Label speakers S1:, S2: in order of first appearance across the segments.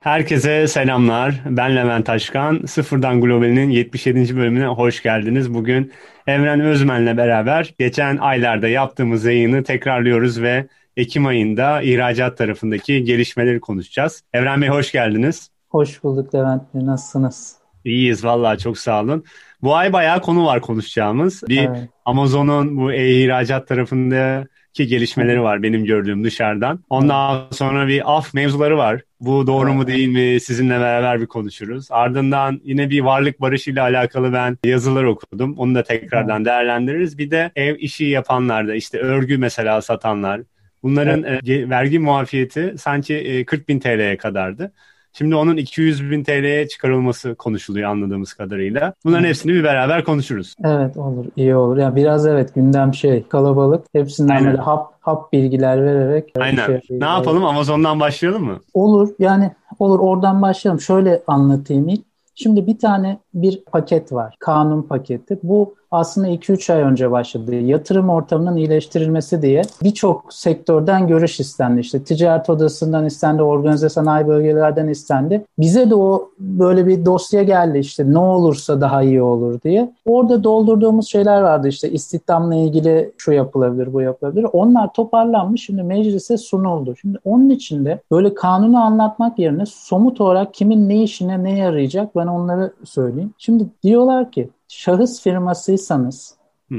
S1: Herkese selamlar. Ben Levent Taşkan. Sıfırdan Global'in 77. bölümüne hoş geldiniz. Bugün Evren Özmen'le beraber geçen aylarda yaptığımız yayını tekrarlıyoruz ve Ekim ayında ihracat tarafındaki gelişmeleri konuşacağız. Evren Bey hoş geldiniz.
S2: Hoş bulduk Levent Bey. Nasılsınız?
S1: İyiyiz vallahi çok sağ olun. Bu ay bayağı konu var konuşacağımız. Bir evet. Amazon'un bu e-ihracat tarafında ki gelişmeleri var benim gördüğüm dışarıdan. Ondan sonra bir af mevzuları var. Bu doğru mu değil mi sizinle beraber bir konuşuruz. Ardından yine bir varlık barışı ile alakalı ben yazılar okudum. Onu da tekrardan değerlendiririz. Bir de ev işi yapanlar da işte örgü mesela satanlar. Bunların evet. e, vergi muafiyeti sanki e, 40 bin TL'ye kadardı. Şimdi onun 200 bin TL'ye çıkarılması konuşuluyor anladığımız kadarıyla. Bunların hepsini bir beraber konuşuruz.
S2: Evet olur, iyi olur. Ya biraz evet gündem şey kalabalık. Hepsinden Aynen. böyle hap hap bilgiler vererek.
S1: Aynen. Şey, ne yapalım? Amazon'dan başlayalım mı?
S2: Olur. Yani olur oradan başlayalım. Şöyle anlatayım ilk. Şimdi bir tane bir paket var. Kanun paketi. Bu aslında 2-3 ay önce başladı. Yatırım ortamının iyileştirilmesi diye birçok sektörden görüş istendi. İşte ticaret odasından istendi, organize sanayi bölgelerden istendi. Bize de o böyle bir dosya geldi işte ne olursa daha iyi olur diye. Orada doldurduğumuz şeyler vardı işte istihdamla ilgili şu yapılabilir, bu yapılabilir. Onlar toparlanmış şimdi meclise sunuldu. Şimdi onun içinde böyle kanunu anlatmak yerine somut olarak kimin ne işine ne yarayacak ben onları söyleyeyim. Şimdi diyorlar ki şahıs firmasıysanız Hı.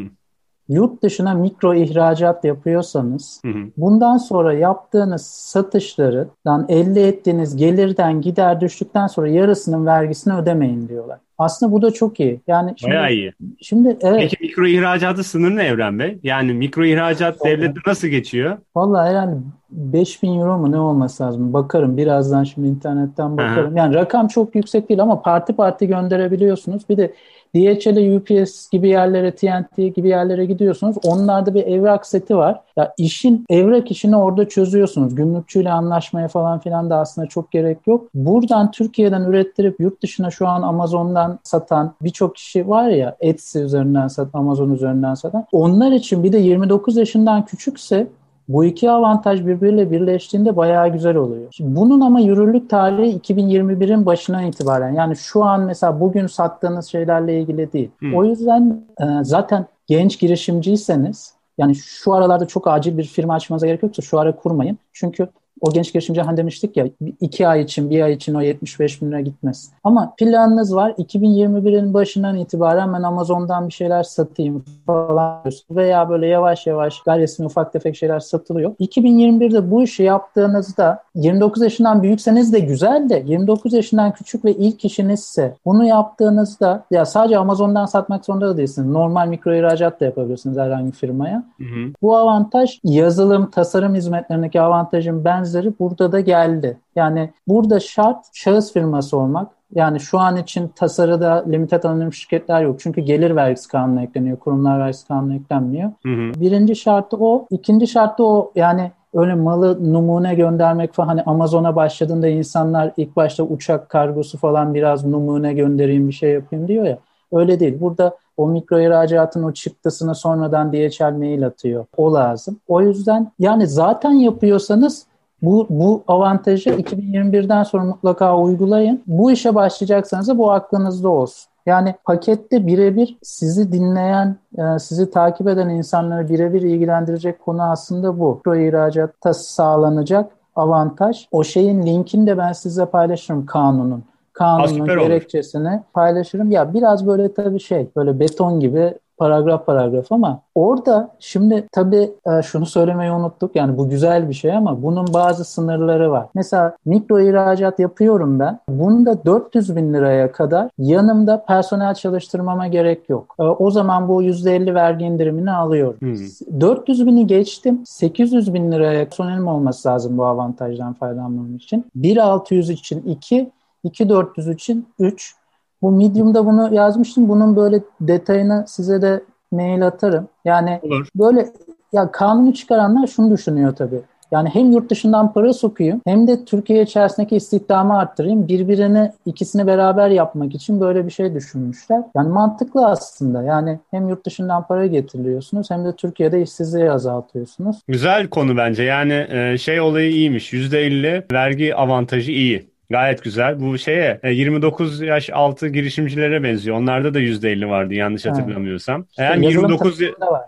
S2: yurt dışına mikro ihracat yapıyorsanız hı hı. bundan sonra yaptığınız satışlardan elde ettiğiniz gelirden gider düştükten sonra yarısının vergisini ödemeyin diyorlar. Aslında bu da çok iyi. Yani
S1: şimdi, Bayağı iyi.
S2: Şimdi evet.
S1: Peki mikro ihracatı sınırı ne Evren Bey? Yani mikro ihracat devlette nasıl geçiyor?
S2: Vallahi herhalde 5000 euro mu ne olması lazım? Bakarım birazdan şimdi internetten bakarım. Aha. Yani rakam çok yüksek değil ama parti parti gönderebiliyorsunuz. Bir de DHL'e, UPS gibi yerlere, TNT gibi yerlere gidiyorsunuz. Onlarda bir evrak seti var. Ya işin evrak işini orada çözüyorsunuz. Gümrükçüyle anlaşmaya falan filan da aslında çok gerek yok. Buradan Türkiye'den ürettirip yurt dışına şu an Amazon'dan satan birçok kişi var ya Etsy üzerinden satan, Amazon üzerinden satan. Onlar için bir de 29 yaşından küçükse bu iki avantaj birbiriyle birleştiğinde bayağı güzel oluyor. Şimdi bunun ama yürürlük tarihi 2021'in başına itibaren. Yani şu an mesela bugün sattığınız şeylerle ilgili değil. Hmm. O yüzden e, zaten genç girişimciyseniz yani şu aralarda çok acil bir firma açmanıza gerek yoksa şu ara kurmayın. Çünkü o genç girişimci hani demiştik ya iki ay için bir ay için o 75 bin lira gitmez. Ama planınız var 2021'in başından itibaren ben Amazon'dan bir şeyler satayım falan veya böyle yavaş yavaş gayri resmi ufak tefek şeyler satılıyor. 2021'de bu işi yaptığınızda 29 yaşından büyükseniz de güzel de 29 yaşından küçük ve ilk işinizse bunu yaptığınızda ya sadece Amazon'dan satmak zorunda da değilsiniz. Normal mikro ihracat da yapabilirsiniz herhangi bir firmaya. Hı hı. Bu avantaj yazılım, tasarım hizmetlerindeki avantajın benzer benzeri burada da geldi. Yani burada şart şahıs firması olmak. Yani şu an için tasarıda limited anonim şirketler yok. Çünkü gelir vergisi kanunu ekleniyor. Kurumlar vergisi kanunu eklenmiyor. Hı hı. Birinci şartı o. İkinci şartı o yani öyle malı numune göndermek falan hani Amazon'a başladığında insanlar ilk başta uçak kargosu falan biraz numune göndereyim bir şey yapayım diyor ya. Öyle değil. Burada o mikro ihracatın o çıktısını sonradan DHL mail atıyor. O lazım. O yüzden yani zaten yapıyorsanız bu, bu avantajı 2021'den sonra mutlaka uygulayın. Bu işe başlayacaksanız da bu aklınızda olsun. Yani pakette birebir sizi dinleyen, e, sizi takip eden insanları birebir ilgilendirecek konu aslında bu. Pro ihracatta sağlanacak avantaj. O şeyin linkini de ben size paylaşırım kanunun kanunun gerekçesini olur. paylaşırım. Ya biraz böyle tabii şey böyle beton gibi paragraf paragraf ama orada şimdi tabii e, şunu söylemeyi unuttuk. Yani bu güzel bir şey ama bunun bazı sınırları var. Mesela mikro ihracat yapıyorum ben. Bunda 400 bin liraya kadar yanımda personel çalıştırmama gerek yok. E, o zaman bu %50 vergi indirimini alıyorum. Hmm. 400 bini geçtim. 800 bin liraya personelim olması lazım bu avantajdan faydalanmam için. 1.600 için 2, 2.400 için 3, bu Medium'da bunu yazmıştım. Bunun böyle detayını size de mail atarım. Yani Olur. böyle ya kanunu çıkaranlar şunu düşünüyor tabii. Yani hem yurt dışından para sokayım hem de Türkiye içerisindeki istihdamı arttırayım. Birbirini ikisini beraber yapmak için böyle bir şey düşünmüşler. Yani mantıklı aslında. Yani hem yurt dışından para getiriliyorsunuz hem de Türkiye'de işsizliği azaltıyorsunuz.
S1: Güzel konu bence. Yani şey olayı iyiymiş. %50 vergi avantajı iyi. Gayet güzel. Bu şeye 29 e, yaş altı girişimcilere benziyor. Onlarda da %50 vardı yanlış hatırlamıyorsam.
S2: İşte Eğer 29 var.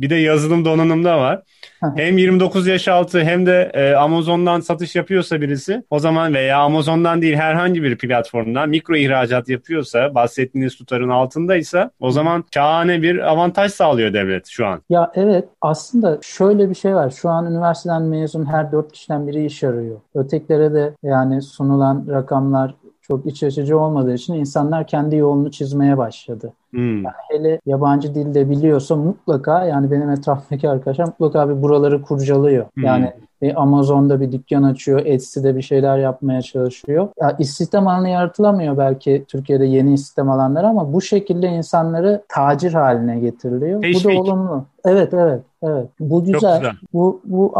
S1: Bir de yazılım donanımda var. hem 29 yaş altı hem de e, Amazon'dan satış yapıyorsa birisi o zaman veya Amazon'dan değil herhangi bir platformdan mikro ihracat yapıyorsa bahsettiğiniz tutarın altındaysa o zaman şahane bir avantaj sağlıyor devlet şu an.
S2: Ya evet aslında şöyle bir şey var. Şu an üniversiteden mezun her dört kişiden biri iş arıyor. Ötekilere de yani sunulan rakamlar çok iç açıcı olmadığı için insanlar kendi yolunu çizmeye başladı. Hmm. Yani hele yabancı dilde biliyorsa mutlaka yani benim etrafımdaki arkadaşlar mutlaka bir buraları kurcalıyor. Hmm. Yani bir Amazon'da bir dükkan açıyor, Etsy'de bir şeyler yapmaya çalışıyor. Ya istihdam alanı yaratılamıyor belki Türkiye'de yeni istihdam alanları ama bu şekilde insanları tacir haline getiriliyor. Teşvik. Bu da olumlu. Evet evet evet. Bu güzel. güzel. Bu bu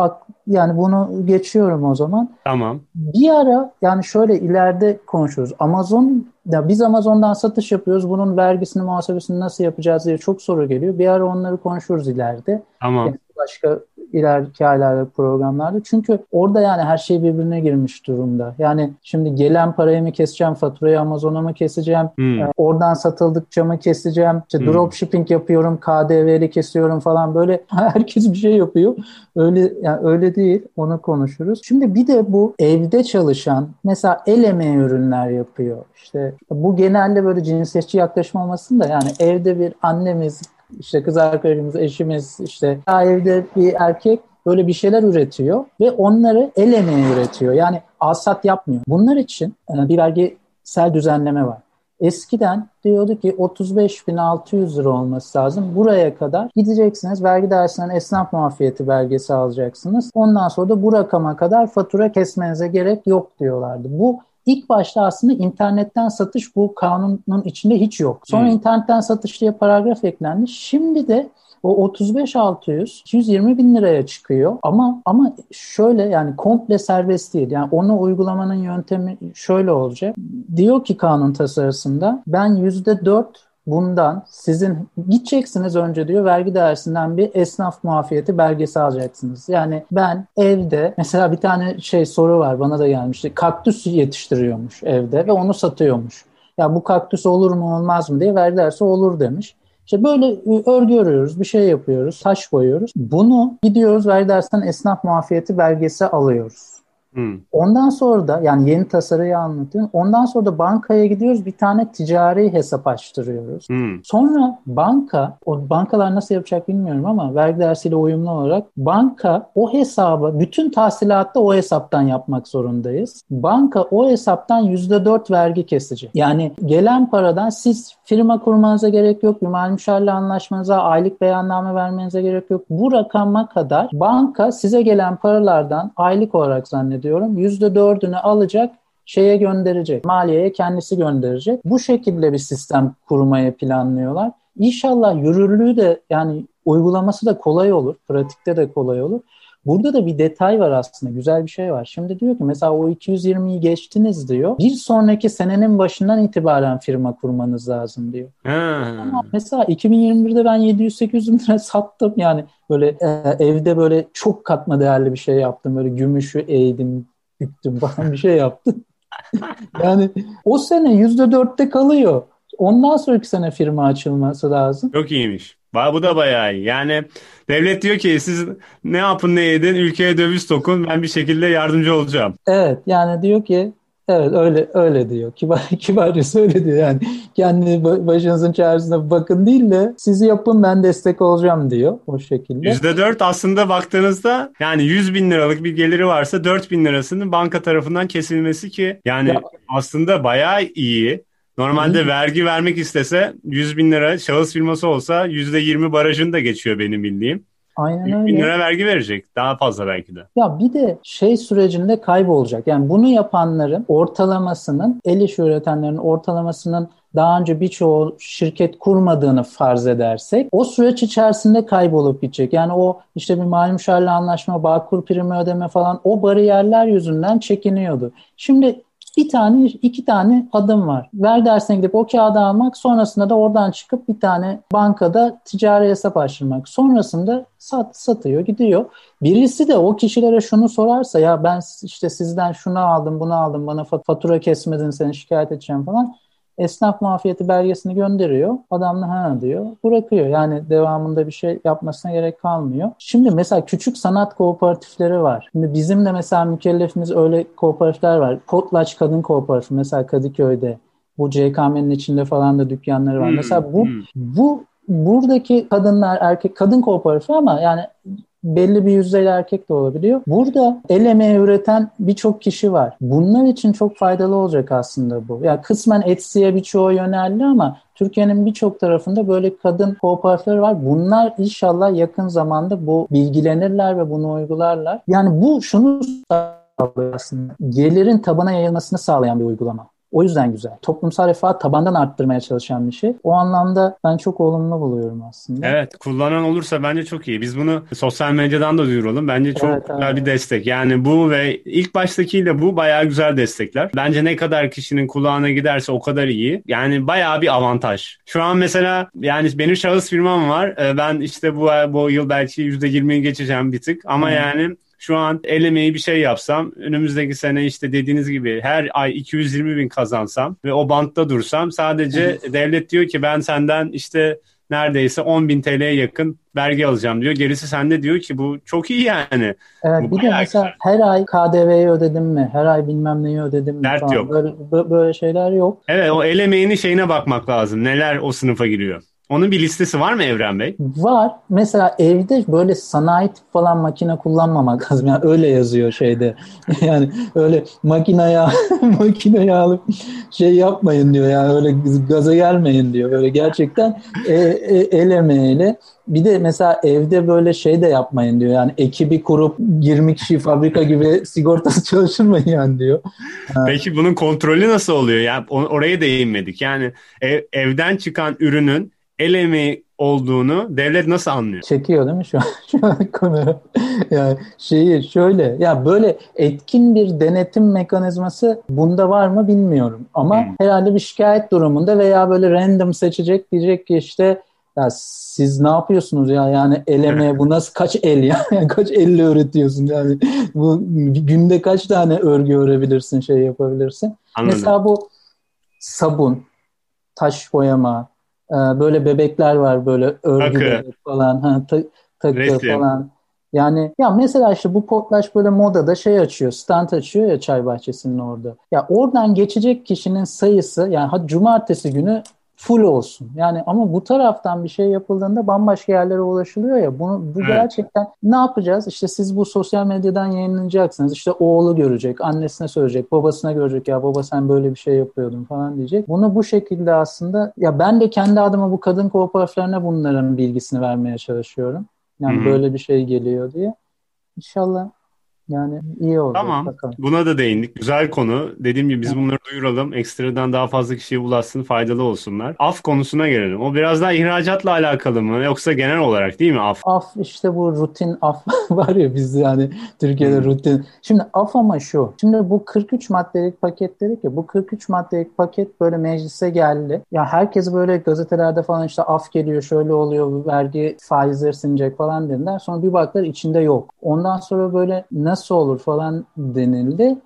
S2: yani bunu geçiyorum o zaman.
S1: Tamam.
S2: Bir ara yani şöyle ileride konuşuruz. Amazon ya biz Amazon'dan satış yapıyoruz. Bunun vergisini, muhasebesini nasıl yapacağız diye çok soru geliyor. Bir ara onları konuşuruz ileride.
S1: Tamam. Yani
S2: başka ileriki aylarda programlarda. Çünkü orada yani her şey birbirine girmiş durumda. Yani şimdi gelen parayı mı keseceğim, faturayı Amazon'a mı keseceğim, hmm. e, oradan satıldıkça mı keseceğim, işte hmm. dropshipping yapıyorum, KDV'li kesiyorum falan böyle herkes bir şey yapıyor. Öyle yani öyle değil. Onu konuşuruz. Şimdi bir de bu evde çalışan mesela el emeği ürünler yapıyor. İşte bu genelde böyle cinsiyetçi yaklaşım olmasın da yani evde bir annemiz işte kız arkadaşımız, eşimiz, işte evde bir erkek böyle bir şeyler üretiyor ve onları el emeği üretiyor. Yani alsat yapmıyor. Bunlar için e, bir vergisel düzenleme var. Eskiden diyordu ki 35.600 lira olması lazım. Buraya kadar gideceksiniz. Vergi dairesinden esnaf muafiyeti belgesi alacaksınız. Ondan sonra da bu rakama kadar fatura kesmenize gerek yok diyorlardı. Bu İlk başta aslında internetten satış bu kanunun içinde hiç yok. Sonra hmm. internetten satış diye paragraf eklendi. Şimdi de o 35 600 220 bin liraya çıkıyor ama ama şöyle yani komple serbest değil. Yani onu uygulamanın yöntemi şöyle olacak. Diyor ki kanun tasarısında ben %4 bundan sizin gideceksiniz önce diyor vergi dairesinden bir esnaf muafiyeti belgesi alacaksınız. Yani ben evde mesela bir tane şey soru var bana da gelmişti. Kaktüs yetiştiriyormuş evde ve onu satıyormuş. Ya bu kaktüs olur mu olmaz mı diye vergi dairesi olur demiş. İşte böyle örgü örüyoruz, bir şey yapıyoruz, taş koyuyoruz. Bunu gidiyoruz vergi dairesinden esnaf muafiyeti belgesi alıyoruz. Hmm. Ondan sonra da yani yeni tasarıyı anlatıyorum. Ondan sonra da bankaya gidiyoruz bir tane ticari hesap açtırıyoruz. Hmm. Sonra banka, o bankalar nasıl yapacak bilmiyorum ama vergi dersiyle uyumlu olarak banka o hesabı bütün tahsilatta o hesaptan yapmak zorundayız. Banka o hesaptan %4 vergi kesecek. Yani gelen paradan siz firma kurmanıza gerek yok. Bir mal müşavirle anlaşmanıza, aylık beyanname vermenize gerek yok. Bu rakama kadar banka size gelen paralardan aylık olarak zannediyor ediyorum. %4'ünü alacak şeye gönderecek. Maliyeye kendisi gönderecek. Bu şekilde bir sistem kurmayı planlıyorlar. İnşallah yürürlüğü de yani uygulaması da kolay olur. Pratikte de kolay olur. Burada da bir detay var aslında. Güzel bir şey var. Şimdi diyor ki mesela o 220'yi geçtiniz diyor. Bir sonraki senenin başından itibaren firma kurmanız lazım diyor. Ama mesela 2021'de ben 700-800 lira sattım. Yani böyle e, evde böyle çok katma değerli bir şey yaptım. Böyle gümüşü eğdim, büktüm falan bir şey yaptım. yani o sene %4'te kalıyor. Ondan sonraki sene firma açılması lazım.
S1: Çok iyiymiş. Bu da bayağı iyi. Yani devlet diyor ki siz ne yapın ne edin ülkeye döviz tokun ben bir şekilde yardımcı olacağım.
S2: Evet yani diyor ki evet öyle öyle diyor. Kibar kibarca öyle diyor yani. Kendi başınızın çaresine bakın değil de sizi yapın ben destek olacağım diyor o şekilde.
S1: %4 aslında baktığınızda yani 100 bin liralık bir geliri varsa 4 bin lirasının banka tarafından kesilmesi ki yani ya, aslında bayağı iyi. Normalde Hı. vergi vermek istese 100 bin lira şahıs firması olsa %20 barajını da geçiyor benim bildiğim. Aynen öyle. bin lira vergi verecek. Daha fazla belki de.
S2: Ya bir de şey sürecinde kaybolacak. Yani bunu yapanların ortalamasının, el işi üretenlerin ortalamasının daha önce birçoğu şirket kurmadığını farz edersek o süreç içerisinde kaybolup gidecek. Yani o işte bir mali müşavirle anlaşma, bağkur primi ödeme falan o bariyerler yüzünden çekiniyordu. Şimdi bir tane iki tane adım var. Ver dersine gidip o kağıdı almak sonrasında da oradan çıkıp bir tane bankada ticari hesap açtırmak. Sonrasında sat, satıyor gidiyor. Birisi de o kişilere şunu sorarsa ya ben işte sizden şunu aldım bunu aldım bana fatura kesmedin seni şikayet edeceğim falan esnaf muafiyeti belgesini gönderiyor. Adam da ha diyor. Bırakıyor. Yani devamında bir şey yapmasına gerek kalmıyor. Şimdi mesela küçük sanat kooperatifleri var. Şimdi bizim de mesela mükellefimiz öyle kooperatifler var. Potlaç Kadın Kooperatifi mesela Kadıköy'de. Bu CKM'nin içinde falan da dükkanları var. Hmm, mesela bu hmm. bu buradaki kadınlar erkek kadın kooperatifi ama yani belli bir yüzdeyle erkek de olabiliyor. Burada el emeği üreten birçok kişi var. Bunlar için çok faydalı olacak aslında bu. Ya yani kısmen Etsy'ye birçoğu yöneldi ama Türkiye'nin birçok tarafında böyle kadın kooperatifleri var. Bunlar inşallah yakın zamanda bu bilgilenirler ve bunu uygularlar. Yani bu şunu sağlıyor aslında. Gelirin tabana yayılmasını sağlayan bir uygulama. O yüzden güzel. Toplumsal refah tabandan arttırmaya çalışan bir şey. O anlamda ben çok olumlu buluyorum aslında.
S1: Evet kullanan olursa bence çok iyi. Biz bunu sosyal medyadan da duyuralım. Bence çok evet, güzel evet. bir destek. Yani bu ve ilk baştakiyle bu bayağı güzel destekler. Bence ne kadar kişinin kulağına giderse o kadar iyi. Yani bayağı bir avantaj. Şu an mesela yani benim şahıs firmam var. Ee, ben işte bu, bu yıl belki %20'yi geçeceğim bir tık. Ama hmm. yani şu an el emeği bir şey yapsam önümüzdeki sene işte dediğiniz gibi her ay 220 bin kazansam ve o bantta dursam sadece devlet diyor ki ben senden işte neredeyse 10 bin TL'ye yakın vergi alacağım diyor. Gerisi sende diyor ki bu çok iyi yani.
S2: Evet bu bir de mesela güzel. her ay KDV'yi ödedim mi? Her ay bilmem neyi ödedim mi?
S1: Dert
S2: falan.
S1: yok.
S2: Böyle, böyle şeyler yok.
S1: Evet o el emeğinin şeyine bakmak lazım. Neler o sınıfa giriyor. Onun bir listesi var mı Evren Bey?
S2: Var. Mesela evde böyle sanayi tip falan makine kullanmamak lazım. Yani öyle yazıyor şeyde. yani öyle makineye makineye alıp şey yapmayın diyor. Yani öyle gaza gelmeyin diyor. Böyle gerçekten e, e, el emeğiyle bir de mesela evde böyle şey de yapmayın diyor. Yani ekibi kurup 20 kişi fabrika gibi sigortası çalışırmayın yani diyor.
S1: Peki bunun kontrolü nasıl oluyor? Yani oraya değinmedik. Yani ev, evden çıkan ürünün el emeği olduğunu devlet nasıl anlıyor?
S2: Çekiyor değil mi şu an, şu an kamera? yani şeyi şöyle ya böyle etkin bir denetim mekanizması bunda var mı bilmiyorum. Ama hmm. herhalde bir şikayet durumunda veya böyle random seçecek diyecek ki işte ya siz ne yapıyorsunuz ya yani el bu nasıl kaç el ya yani kaç elle öğretiyorsun yani bu günde kaç tane örgü örebilirsin şey yapabilirsin. Anladım. Mesela bu sabun, taş boyama, böyle bebekler var böyle örgü bebek falan. Ha, ta, takı falan. Yani ya mesela işte bu potlaş böyle modada şey açıyor, stand açıyor ya çay bahçesinin orada. Ya oradan geçecek kişinin sayısı yani hadi cumartesi günü full olsun. Yani ama bu taraftan bir şey yapıldığında bambaşka yerlere ulaşılıyor ya. Bunu bu evet. gerçekten ne yapacağız? İşte siz bu sosyal medyadan yayınlanacaksınız. İşte oğlu görecek, annesine söyleyecek, babasına görecek ya baba sen böyle bir şey yapıyordun falan diyecek. Bunu bu şekilde aslında ya ben de kendi adıma bu kadın kooperatiflerine bunların bilgisini vermeye çalışıyorum. Yani Hı-hı. böyle bir şey geliyor diye. İnşallah yani iyi oldu.
S1: Tamam. Bakalım. Buna da değindik. Güzel konu. Dediğim gibi biz bunları duyuralım. Ekstradan daha fazla kişiye ulaşsın, faydalı olsunlar. Af konusuna gelelim. O biraz daha ihracatla alakalı mı? Yoksa genel olarak değil mi af?
S2: Af işte bu rutin af var ya biz yani Türkiye'de hmm. rutin. Şimdi af ama şu. Şimdi bu 43 maddelik paket dedik ya bu 43 maddelik paket böyle meclise geldi. Ya herkes böyle gazetelerde falan işte af geliyor şöyle oluyor vergi faizleri sinecek falan dediler. Sonra bir baktılar içinde yok. Ondan sonra böyle nasıl nasıl olur falan denildi.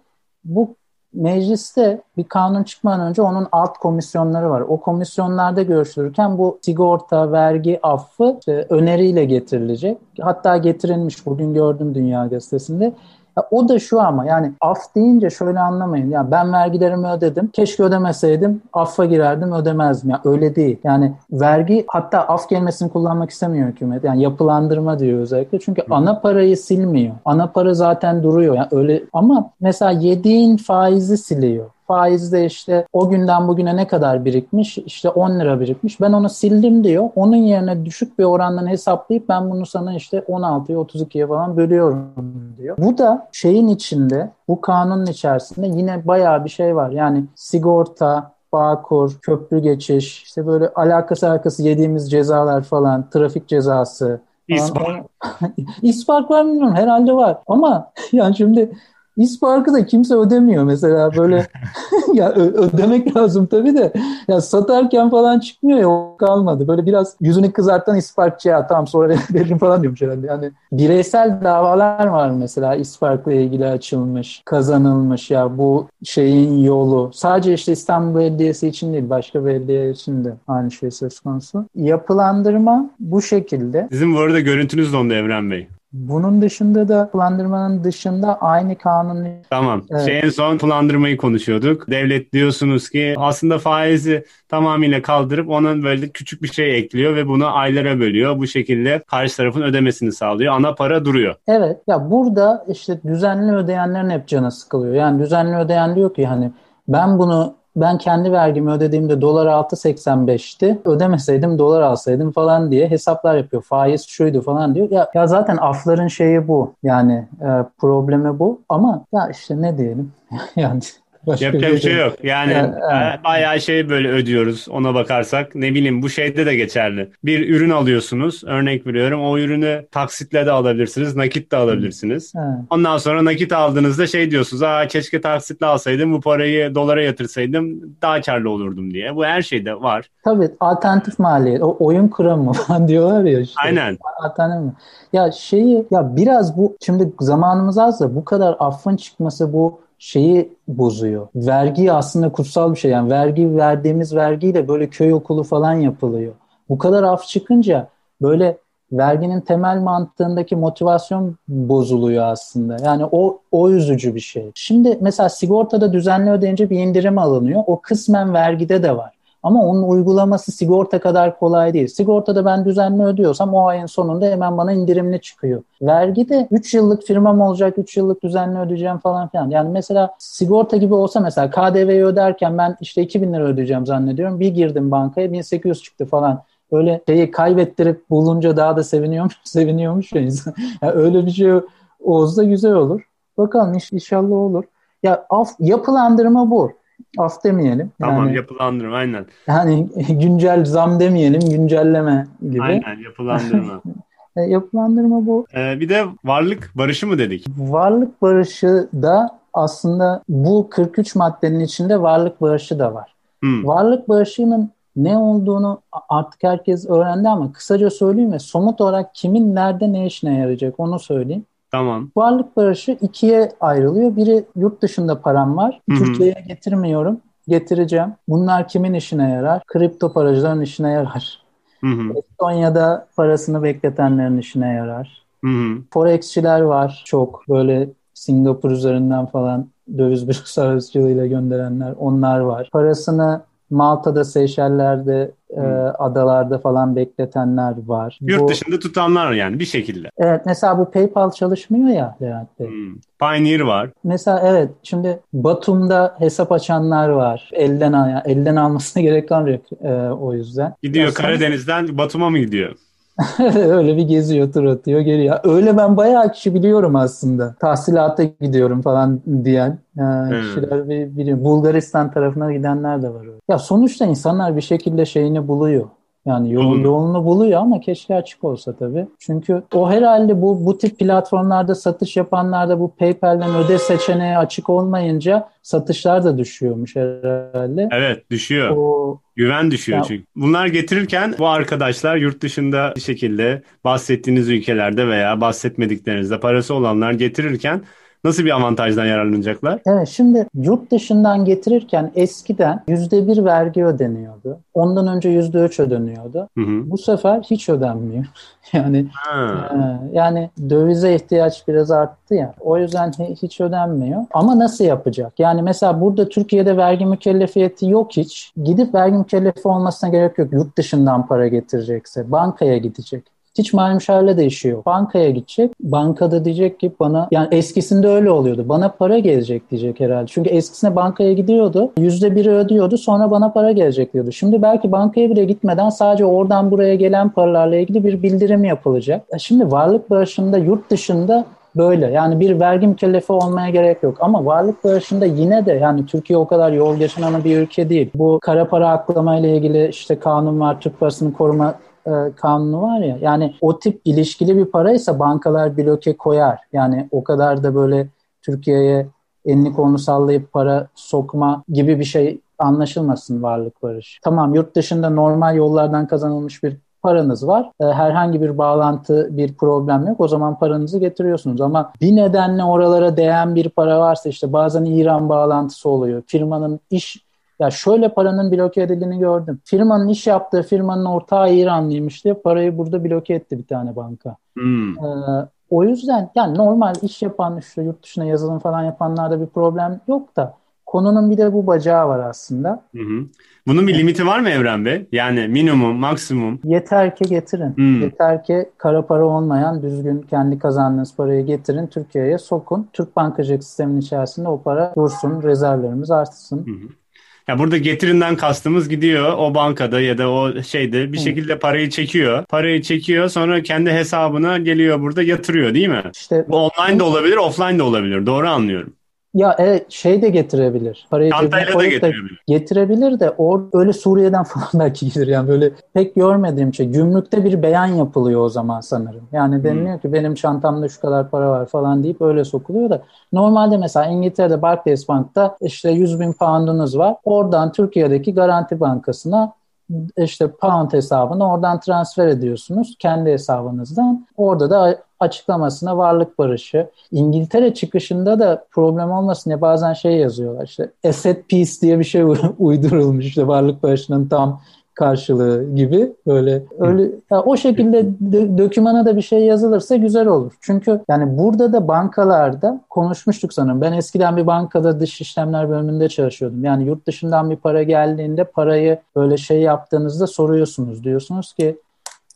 S2: Bu mecliste bir kanun çıkmadan önce onun alt komisyonları var. O komisyonlarda görüşülürken bu sigorta, vergi affı işte öneriyle getirilecek. Hatta getirilmiş bugün gördüm Dünya Gazetesi'nde. Ya o da şu ama yani af deyince şöyle anlamayın. Ya ben vergilerimi ödedim. Keşke ödemeseydim. Affa girerdim ödemezdim. Ya öyle değil. Yani vergi hatta af kelimesini kullanmak istemiyor hükümet. Yani yapılandırma diyor özellikle. Çünkü Hı. ana parayı silmiyor. Ana para zaten duruyor. Yani öyle ama mesela yediğin faizi siliyor faizde işte o günden bugüne ne kadar birikmiş? İşte 10 lira birikmiş. Ben onu sildim diyor. Onun yerine düşük bir orandan hesaplayıp ben bunu sana işte 16'ya 32'ye falan bölüyorum diyor. Bu da şeyin içinde bu kanunun içerisinde yine bayağı bir şey var. Yani sigorta, Bağkur, köprü geçiş, işte böyle alakası alakası yediğimiz cezalar falan, trafik cezası.
S1: İspark.
S2: İspark var mı bilmiyorum. Herhalde var. Ama yani şimdi İsparkı da kimse ödemiyor mesela böyle ya ödemek lazım tabii de ya satarken falan çıkmıyor ya o kalmadı. Böyle biraz yüzünü kızartan isparkçı ya tamam sonra veririm falan diyormuş herhalde. Yani bireysel davalar var mesela isparkla ilgili açılmış, kazanılmış ya bu şeyin yolu. Sadece işte İstanbul Belediyesi için değil başka belediye için de aynı şey söz konusu. Yapılandırma bu şekilde.
S1: Sizin bu arada görüntünüz dondu Evren Bey.
S2: Bunun dışında da planlandırmanın dışında aynı kanun...
S1: Tamam. Evet. Şey en son planlandırmayı konuşuyorduk. Devlet diyorsunuz ki aslında faizi tamamıyla kaldırıp onun böyle küçük bir şey ekliyor ve bunu aylara bölüyor. Bu şekilde karşı tarafın ödemesini sağlıyor. Ana para duruyor.
S2: Evet. Ya burada işte düzenli ödeyenlerin hep canı sıkılıyor. Yani düzenli ödeyen diyor ki hani ben bunu ben kendi vergimi ödediğimde dolar 6.85'ti. Ödemeseydim dolar alsaydım falan diye hesaplar yapıyor. Faiz şuydu falan diyor. Ya, ya zaten afların şeyi bu. Yani e, problemi bu. Ama ya işte ne diyelim. yani
S1: Başka Yapacak bir şey, şey yok. Yani, yani evet. bayağı şey böyle ödüyoruz ona bakarsak. Ne bileyim bu şeyde de geçerli. Bir ürün alıyorsunuz. Örnek veriyorum. O ürünü taksitle de alabilirsiniz. Nakit de alabilirsiniz. Evet. Ondan sonra nakit aldığınızda şey diyorsunuz. Aa keşke taksitle alsaydım. Bu parayı dolara yatırsaydım daha karlı olurdum diye. Bu her şeyde var.
S2: Tabii alternatif maliyet. O oyun kuramı falan diyorlar ya işte.
S1: Aynen.
S2: Alternatif Ya şeyi ya biraz bu şimdi zamanımız az da bu kadar affın çıkması bu şeyi bozuyor. Vergi aslında kutsal bir şey. Yani vergi verdiğimiz vergiyle böyle köy okulu falan yapılıyor. Bu kadar af çıkınca böyle verginin temel mantığındaki motivasyon bozuluyor aslında. Yani o o üzücü bir şey. Şimdi mesela sigortada düzenli ödeyince bir indirim alınıyor. O kısmen vergide de var. Ama onun uygulaması sigorta kadar kolay değil. Sigortada ben düzenli ödüyorsam o ayın sonunda hemen bana indirimli çıkıyor. Vergi de 3 yıllık firmam olacak, 3 yıllık düzenli ödeyeceğim falan filan. Yani mesela sigorta gibi olsa mesela KDV'yi öderken ben işte 2000 lira ödeyeceğim zannediyorum. Bir girdim bankaya 1800 çıktı falan böyle şeyi kaybettirip bulunca daha da seviniyormuş, seviniyormuş ya insan. Yani öyle bir şey olsa güzel olur. Bakalım inşallah olur. Ya af, yapılandırma bu af demeyelim.
S1: Tamam yani, yapılandırma aynen.
S2: Yani güncel zam demeyelim güncelleme gibi.
S1: Aynen yapılandırma.
S2: e, yapılandırma bu.
S1: Ee, bir de varlık barışı mı dedik?
S2: Varlık barışı da aslında bu 43 maddenin içinde varlık barışı da var. Hmm. Varlık barışının ne olduğunu artık herkes öğrendi ama kısaca söyleyeyim ve somut olarak kimin nerede ne işine yarayacak onu söyleyeyim.
S1: Tamam.
S2: Varlık barışı ikiye ayrılıyor. Biri yurt dışında param var. Türkiye'ye getirmiyorum. Getireceğim. Bunlar kimin işine yarar? Kripto paracıların işine yarar. Hı-hı. Estonya'da parasını bekletenlerin işine yarar. Hı-hı. Forexçiler var çok. Böyle Singapur üzerinden falan döviz bürosu aracılığıyla gönderenler onlar var. Parasını Malta'da, Seyşeller'de, e, adalarda falan bekletenler var.
S1: Yurt bu, dışında tutanlar yani bir şekilde.
S2: Evet mesela bu PayPal çalışmıyor ya Levent Bey. Hmm.
S1: Pioneer var.
S2: Mesela evet şimdi Batum'da hesap açanlar var. Elden al, elden almasına gerek kalmıyor e, o yüzden.
S1: Gidiyor ya Karadeniz'den Batum'a mı gidiyor?
S2: öyle bir geziyor tur atıyor geri ya. Öyle ben bayağı kişi biliyorum aslında. Tahsilata gidiyorum falan diyen yani hmm. kişiler biliyorum. Bulgaristan tarafına gidenler de var. Öyle. Ya sonuçta insanlar bir şekilde şeyini buluyor. Yani yol, yolunu buluyor ama keşke açık olsa tabii. Çünkü o herhalde bu bu tip platformlarda satış yapanlarda bu PayPal'den öde seçeneği açık olmayınca satışlar da düşüyormuş herhalde.
S1: Evet düşüyor. O, Güven düşüyor ya, çünkü. Bunlar getirirken bu arkadaşlar yurt dışında bir şekilde bahsettiğiniz ülkelerde veya bahsetmediklerinizde parası olanlar getirirken Nasıl bir avantajdan yararlanacaklar?
S2: Evet şimdi yurt dışından getirirken eskiden yüzde bir vergi ödeniyordu. Ondan önce yüzde üç ödeniyordu. Hı hı. Bu sefer hiç ödenmiyor. yani e, yani dövize ihtiyaç biraz arttı ya. O yüzden hiç ödenmiyor. Ama nasıl yapacak? Yani mesela burada Türkiye'de vergi mükellefiyeti yok hiç. Gidip vergi mükellefi olmasına gerek yok. Yurt dışından para getirecekse bankaya gidecek. Hiç mali müşavirle de işi. Bankaya gidecek. Bankada diyecek ki bana yani eskisinde öyle oluyordu. Bana para gelecek diyecek herhalde. Çünkü eskisine bankaya gidiyordu. Yüzde biri ödüyordu. Sonra bana para gelecek diyordu. Şimdi belki bankaya bile gitmeden sadece oradan buraya gelen paralarla ilgili bir bildirim yapılacak. Şimdi varlık bağışında yurt dışında böyle. Yani bir vergi mükellefi olmaya gerek yok. Ama varlık bağışında yine de yani Türkiye o kadar yol geçinen bir ülke değil. Bu kara para aklama ile ilgili işte kanun var. Türk parasını koruma e, kanunu var ya yani o tip ilişkili bir paraysa bankalar bloke koyar. Yani o kadar da böyle Türkiye'ye elini kolunu sallayıp para sokma gibi bir şey anlaşılmasın varlık barış. Tamam yurt dışında normal yollardan kazanılmış bir paranız var. E, herhangi bir bağlantı, bir problem yok. O zaman paranızı getiriyorsunuz. Ama bir nedenle oralara değen bir para varsa işte bazen İran bağlantısı oluyor. Firmanın iş ya şöyle paranın bloke edildiğini gördüm. Firmanın iş yaptığı firmanın ortağı İranlıymış diye parayı burada bloke etti bir tane banka. Hmm. Ee, o yüzden yani normal iş yapan işte yurt dışına yazılım falan yapanlarda bir problem yok da konunun bir de bu bacağı var aslında. Hı hı.
S1: Bunun bir limiti var mı Evren Bey? Yani minimum, maksimum?
S2: Yeter ki getirin. Hmm. Yeter ki kara para olmayan düzgün kendi kazandığınız parayı getirin Türkiye'ye sokun. Türk bankacılık sisteminin içerisinde o para dursun, rezervlerimiz artsın. Hı hı.
S1: Ya burada getirinden kastımız gidiyor o bankada ya da o şeyde bir Hı. şekilde parayı çekiyor. Parayı çekiyor sonra kendi hesabına geliyor burada yatırıyor değil mi? İşte bu online de olabilir, offline de olabilir. Doğru anlıyorum.
S2: Ya evet şey de getirebilir.
S1: Parayı Çantayla da getirebilir.
S2: getirebilir de or, öyle Suriye'den falan belki gelir yani böyle pek görmediğim şey. Gümrükte bir beyan yapılıyor o zaman sanırım. Yani hmm. deniliyor ki benim çantamda şu kadar para var falan deyip öyle sokuluyor da normalde mesela İngiltere'de Barclays Bank'ta işte 100 bin pound'unuz var. Oradan Türkiye'deki Garanti Bankası'na işte pound hesabını oradan transfer ediyorsunuz kendi hesabınızdan. Orada da açıklamasına varlık barışı. İngiltere çıkışında da problem olmasın diye bazen şey yazıyorlar işte asset peace diye bir şey uydurulmuş işte varlık barışının tam karşılığı gibi böyle öyle ya o şekilde dö- dökümana da bir şey yazılırsa güzel olur. Çünkü yani burada da bankalarda konuşmuştuk sanırım. Ben eskiden bir bankada dış işlemler bölümünde çalışıyordum. Yani yurt dışından bir para geldiğinde parayı böyle şey yaptığınızda soruyorsunuz. Diyorsunuz ki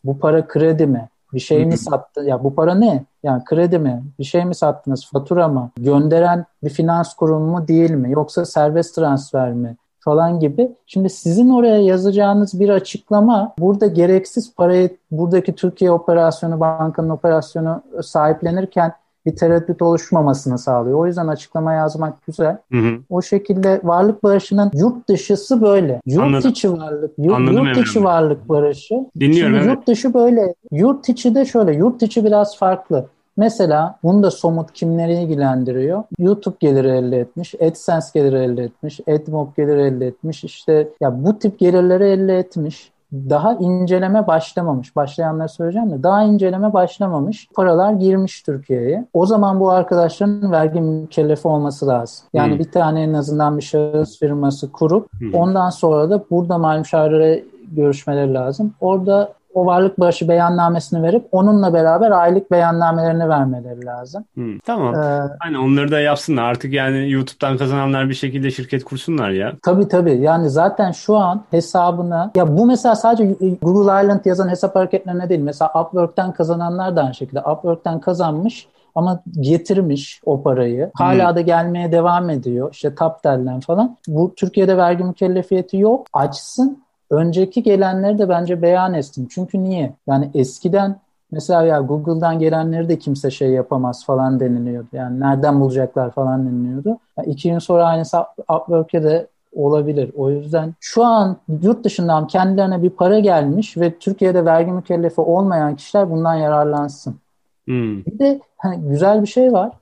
S2: bu para kredi mi? Bir şey mi sattı? Ya bu para ne? Yani kredi mi? Bir şey mi sattınız? Fatura mı? Gönderen bir finans kurumu mu değil mi? Yoksa serbest transfer mi? Falan gibi. Şimdi sizin oraya yazacağınız bir açıklama burada gereksiz parayı buradaki Türkiye operasyonu, bankanın operasyonu sahiplenirken bir tereddüt oluşmamasını sağlıyor. O yüzden açıklama yazmak güzel. Hı hı. O şekilde varlık barışının yurt dışısı böyle. Yurt Anladım. içi varlık, yurt, Anladım yurt içi varlık barışı.
S1: Dinliyorum Şimdi
S2: evet. Yurt dışı böyle. Yurt içi de şöyle. Yurt içi biraz farklı. Mesela bunu da somut kimleri ilgilendiriyor? YouTube geliri elde etmiş, AdSense geliri elde etmiş, AdMob geliri elde etmiş. İşte ya bu tip gelirleri elde etmiş daha inceleme başlamamış. Başlayanları söyleyeceğim de daha inceleme başlamamış. Paralar girmiş Türkiye'ye. O zaman bu arkadaşların vergi mükellefi olması lazım. Yani hmm. bir tane en azından bir şahıs firması kurup hmm. ondan sonra da burada mal müşavirlere görüşmeleri lazım. Orada o varlık bağışı beyannamesini verip onunla beraber aylık beyannamelerini vermeleri lazım.
S1: Hmm, tamam. Ee, hani onları da yapsınlar. Artık yani YouTube'dan kazananlar bir şekilde şirket kursunlar ya.
S2: Tabii tabii. Yani zaten şu an hesabına ya bu mesela sadece Google Island yazan hesap hareketlerine değil. Mesela Upwork'ten kazananlar da aynı şekilde. Upwork'ten kazanmış ama getirmiş o parayı. Hala hmm. da gelmeye devam ediyor. İşte Taptel'den falan. Bu Türkiye'de vergi mükellefiyeti yok. Açsın önceki gelenleri de bence beyan etsin. Çünkü niye? Yani eskiden mesela ya Google'dan gelenleri de kimse şey yapamaz falan deniliyordu. Yani nereden bulacaklar falan deniliyordu. Yani iki gün sonra aynısı Upwork'e de olabilir. O yüzden şu an yurt dışından kendilerine bir para gelmiş ve Türkiye'de vergi mükellefi olmayan kişiler bundan yararlansın. Hmm. Bir de hani güzel bir şey var.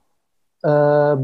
S2: Ee,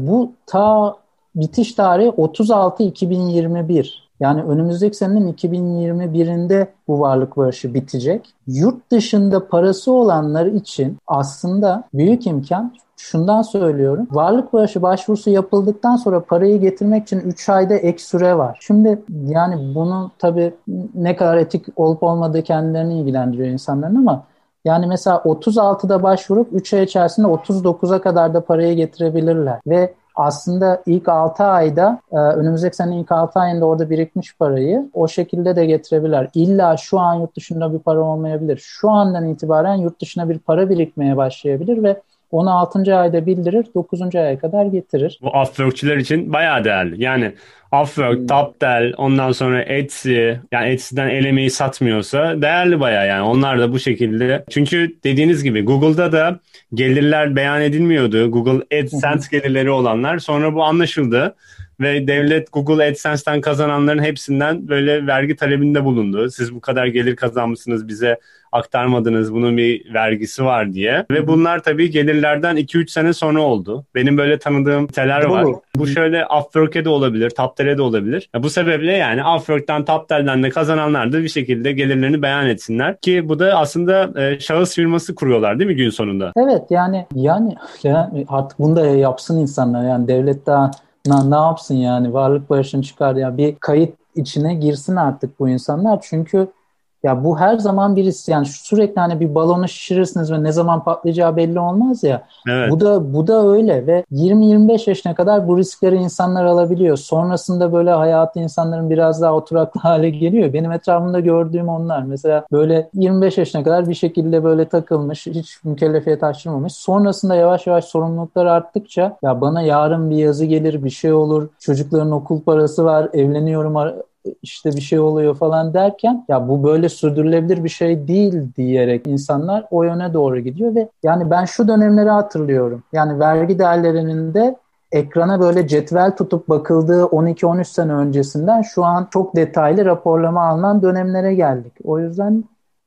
S2: bu ta bitiş tarihi 36 2021. Yani önümüzdeki senenin 2021'inde bu varlık barışı bitecek. Yurt dışında parası olanlar için aslında büyük imkan şundan söylüyorum. Varlık bağışı başvurusu yapıldıktan sonra parayı getirmek için 3 ayda ek süre var. Şimdi yani bunu tabii ne kadar etik olup olmadığı kendilerini ilgilendiriyor insanların ama yani mesela 36'da başvurup 3 ay içerisinde 39'a kadar da parayı getirebilirler. Ve aslında ilk 6 ayda e, önümüzdeki sene ilk 6 ayında orada birikmiş parayı o şekilde de getirebilirler. İlla şu an yurt dışında bir para olmayabilir. Şu andan itibaren yurt dışına bir para birikmeye başlayabilir ve onu 6. ayda bildirir, 9. aya kadar getirir.
S1: Bu Upwork'çiler için bayağı değerli. Yani Upwork, hmm. Toptel, ondan sonra Etsy, yani Etsy'den elemeyi satmıyorsa değerli bayağı yani. Onlar da bu şekilde. Çünkü dediğiniz gibi Google'da da gelirler beyan edilmiyordu. Google AdSense gelirleri olanlar. Sonra bu anlaşıldı. ve devlet Google AdSense'ten kazananların hepsinden böyle vergi talebinde bulundu. Siz bu kadar gelir kazanmışsınız bize aktarmadınız bunun bir vergisi var diye. Ve bunlar tabii gelirlerden 2-3 sene sonra oldu. Benim böyle tanıdığım teler var. Bu şöyle Upwork'e de olabilir, Taptel'e de olabilir. Bu sebeple yani Upwork'tan, Taptel'den de kazananlar da bir şekilde gelirlerini beyan etsinler. Ki bu da aslında e, şahıs firması kuruyorlar değil mi gün sonunda?
S2: Evet yani yani, artık bunu da yapsın insanlar yani devlet daha ne, ne yapsın yani varlık barışını çıkar ya bir kayıt içine girsin artık bu insanlar çünkü ya bu her zaman birisi yani sürekli hani bir balonu şişirirsiniz ve ne zaman patlayacağı belli olmaz ya. Evet. Bu da bu da öyle ve 20-25 yaşına kadar bu riskleri insanlar alabiliyor. Sonrasında böyle hayatı insanların biraz daha oturaklı hale geliyor. Benim etrafımda gördüğüm onlar. Mesela böyle 25 yaşına kadar bir şekilde böyle takılmış, hiç mükellefiyet açtırmamış. Sonrasında yavaş yavaş sorumluluklar arttıkça ya bana yarın bir yazı gelir, bir şey olur, çocukların okul parası var, evleniyorum işte bir şey oluyor falan derken ya bu böyle sürdürülebilir bir şey değil diyerek insanlar o yöne doğru gidiyor ve yani ben şu dönemleri hatırlıyorum. Yani vergi değerlerinin de ekrana böyle cetvel tutup bakıldığı 12-13 sene öncesinden şu an çok detaylı raporlama alınan dönemlere geldik. O yüzden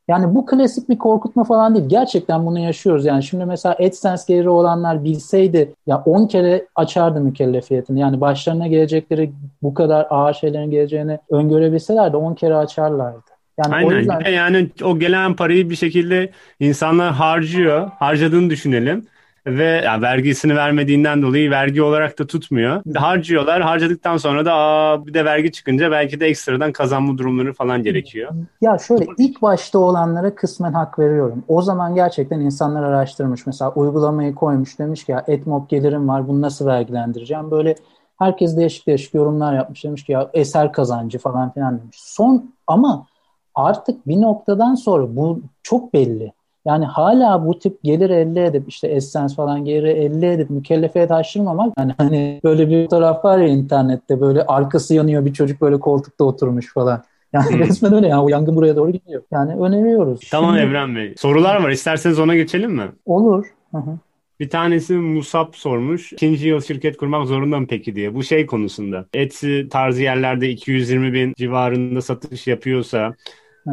S2: yani bu klasik bir korkutma falan değil. Gerçekten bunu yaşıyoruz. Yani şimdi mesela AdSense geliri olanlar bilseydi ya 10 kere açardı mükellefiyetini. Yani başlarına gelecekleri bu kadar ağır şeylerin geleceğini öngörebilselerdi 10 kere açarlardı.
S1: Yani Aynen. O yüzden... Yani o gelen parayı bir şekilde insanlar harcıyor. Harcadığını düşünelim ve yani vergisini vermediğinden dolayı vergi olarak da tutmuyor. Harcıyorlar. Harcadıktan sonra da aa, bir de vergi çıkınca belki de ekstradan kazanma durumları falan gerekiyor.
S2: Ya şöyle ilk başta olanlara kısmen hak veriyorum. O zaman gerçekten insanlar araştırmış. Mesela uygulamayı koymuş demiş ki ya etmop gelirim var bunu nasıl vergilendireceğim? Böyle herkes değişik değişik yorumlar yapmış. Demiş ki ya eser kazancı falan filan demiş. Son ama artık bir noktadan sonra bu çok belli. Yani hala bu tip gelir elde edip işte Essence falan gelir elde edip mükellefiyet aşırmamak yani hani böyle bir taraf var ya internette böyle arkası yanıyor bir çocuk böyle koltukta oturmuş falan. Yani hmm. resmen öyle yani o yangın buraya doğru gidiyor. Yani öneriyoruz.
S1: Tamam Şimdi... Evren Bey. Sorular var. İsterseniz ona geçelim mi?
S2: Olur. Hı-hı.
S1: Bir tanesi Musab sormuş. İkinci yıl şirket kurmak zorunda mı peki diye. Bu şey konusunda. Etsy tarzı yerlerde 220 bin civarında satış yapıyorsa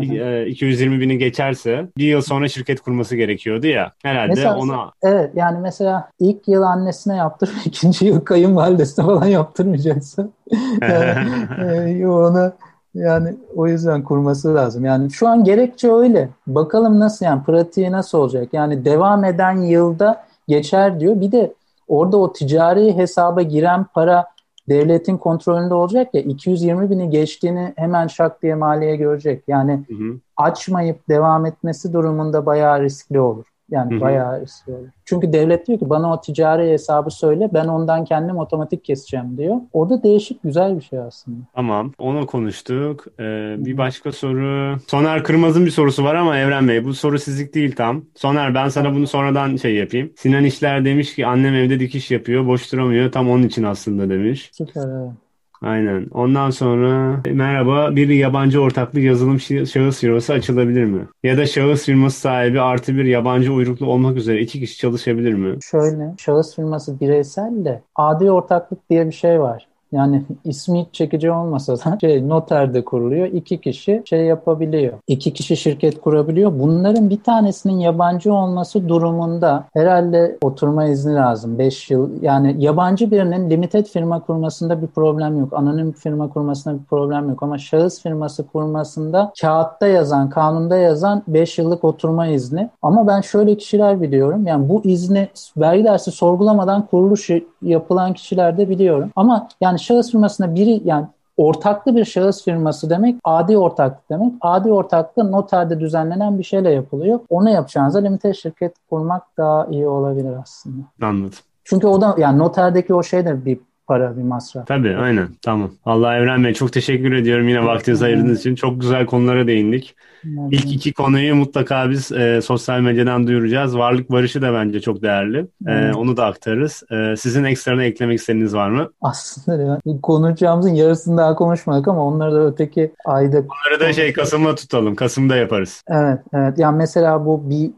S1: 220 e, bini geçerse bir yıl sonra şirket kurması gerekiyordu ya. Herhalde
S2: mesela,
S1: ona...
S2: Evet yani mesela ilk yıl annesine yaptır, ikinci yıl kayınvalidesine falan yaptırmayacaksın. yani, ona yani o yüzden kurması lazım. Yani şu an gerekçe öyle. Bakalım nasıl yani pratiği nasıl olacak? Yani devam eden yılda geçer diyor. Bir de orada o ticari hesaba giren para devletin kontrolünde olacak ya 220 bini geçtiğini hemen şak diye maliye görecek. Yani hı hı. açmayıp devam etmesi durumunda bayağı riskli olur. Yani Hı-hı. bayağı istiyor. Çünkü devlet diyor ki bana o ticari hesabı söyle ben ondan kendim otomatik keseceğim diyor. O da değişik güzel bir şey aslında.
S1: Tamam onu konuştuk. Ee, bir başka soru. Soner Kırmaz'ın bir sorusu var ama Evren Bey bu soru sizlik değil tam. Soner ben sana bunu sonradan şey yapayım. Sinan İşler demiş ki annem evde dikiş yapıyor boş duramıyor tam onun için aslında demiş.
S2: Süper evet.
S1: Aynen. Ondan sonra merhaba bir yabancı ortaklı yazılım şahıs firması açılabilir mi? Ya da şahıs firması sahibi artı bir yabancı uyruklu olmak üzere iki kişi çalışabilir mi?
S2: Şöyle şahıs firması bireysel de adi ortaklık diye bir şey var. Yani ismi çekici olmasa da şey, noterde kuruluyor. İki kişi şey yapabiliyor. İki kişi şirket kurabiliyor. Bunların bir tanesinin yabancı olması durumunda herhalde oturma izni lazım. 5 yıl yani yabancı birinin limited firma kurmasında bir problem yok. Anonim firma kurmasında bir problem yok. Ama şahıs firması kurmasında kağıtta yazan, kanunda yazan 5 yıllık oturma izni. Ama ben şöyle kişiler biliyorum. Yani bu izni vergi dersi sorgulamadan kuruluş yapılan kişiler de biliyorum. Ama yani şahıs firmasında biri yani ortaklı bir şahıs firması demek adi ortaklık demek. Adi ortaklık noterde düzenlenen bir şeyle yapılıyor. Onu yapacağınızda limited şirket kurmak daha iyi olabilir aslında.
S1: Anladım.
S2: Çünkü o da yani noterdeki o şey de bir para, bir masraf.
S1: Tabii aynen tamam. Allah Evren Bey çok teşekkür ediyorum yine vaktinizi ayırdığınız için. Çok güzel konulara değindik. Evet. İlk iki konuyu mutlaka biz e, sosyal medyadan duyuracağız. Varlık barışı da bence çok değerli. E, onu da aktarırız. E, sizin ekstrana eklemek istediğiniz var mı?
S2: Aslında ya, konuşacağımızın yarısını daha konuşmadık ama onları da öteki ayda...
S1: Onları da şey Kasım'da tutalım. Kasım'da yaparız.
S2: Evet, evet. Yani mesela bu bir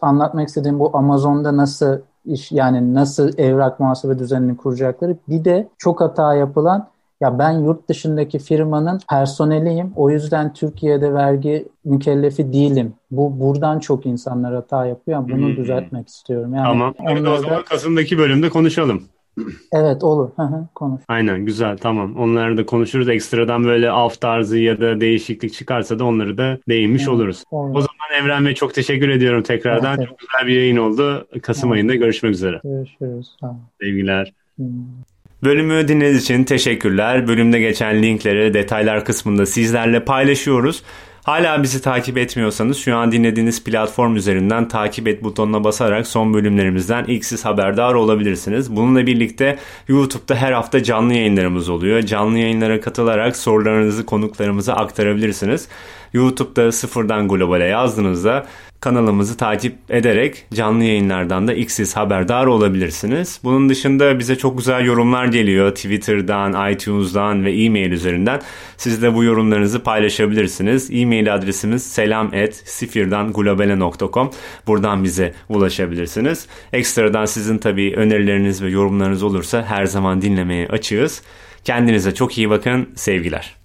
S2: anlatmak istediğim bu Amazon'da nasıl iş yani nasıl evrak muhasebe düzenini kuracakları bir de çok hata yapılan ya ben yurt dışındaki firmanın personeliyim. O yüzden Türkiye'de vergi mükellefi değilim. Bu buradan çok insanlar hata yapıyor. Bunu hmm. düzeltmek istiyorum.
S1: Yani tamam. Onu o zaman Kasım'daki bölümde konuşalım.
S2: Evet olur. Hı hı, konuş.
S1: Aynen güzel tamam. Onları da konuşuruz. Ekstradan böyle af tarzı ya da değişiklik çıkarsa da onları da değinmiş evet, oluruz. Olur. O zaman Emren Bey çok teşekkür ediyorum tekrardan. Evet, evet. Çok güzel bir yayın oldu. Kasım evet. ayında görüşmek üzere.
S2: Görüşürüz. Tamam.
S1: Sevgiler. Hmm. Bölümü dinlediğiniz için teşekkürler. Bölümde geçen linkleri detaylar kısmında sizlerle paylaşıyoruz. Hala bizi takip etmiyorsanız şu an dinlediğiniz platform üzerinden takip et butonuna basarak son bölümlerimizden ilk siz haberdar olabilirsiniz. Bununla birlikte YouTube'da her hafta canlı yayınlarımız oluyor. Canlı yayınlara katılarak sorularınızı konuklarımıza aktarabilirsiniz. YouTube'da sıfırdan globale yazdığınızda kanalımızı takip ederek canlı yayınlardan da ilk siz haberdar olabilirsiniz. Bunun dışında bize çok güzel yorumlar geliyor Twitter'dan, iTunes'dan ve e-mail üzerinden. Siz de bu yorumlarınızı paylaşabilirsiniz. E-mail adresimiz selam@sifirdanglobale.com. Buradan bize ulaşabilirsiniz. Ekstradan sizin tabii önerileriniz ve yorumlarınız olursa her zaman dinlemeye açığız. Kendinize çok iyi bakın. Sevgiler.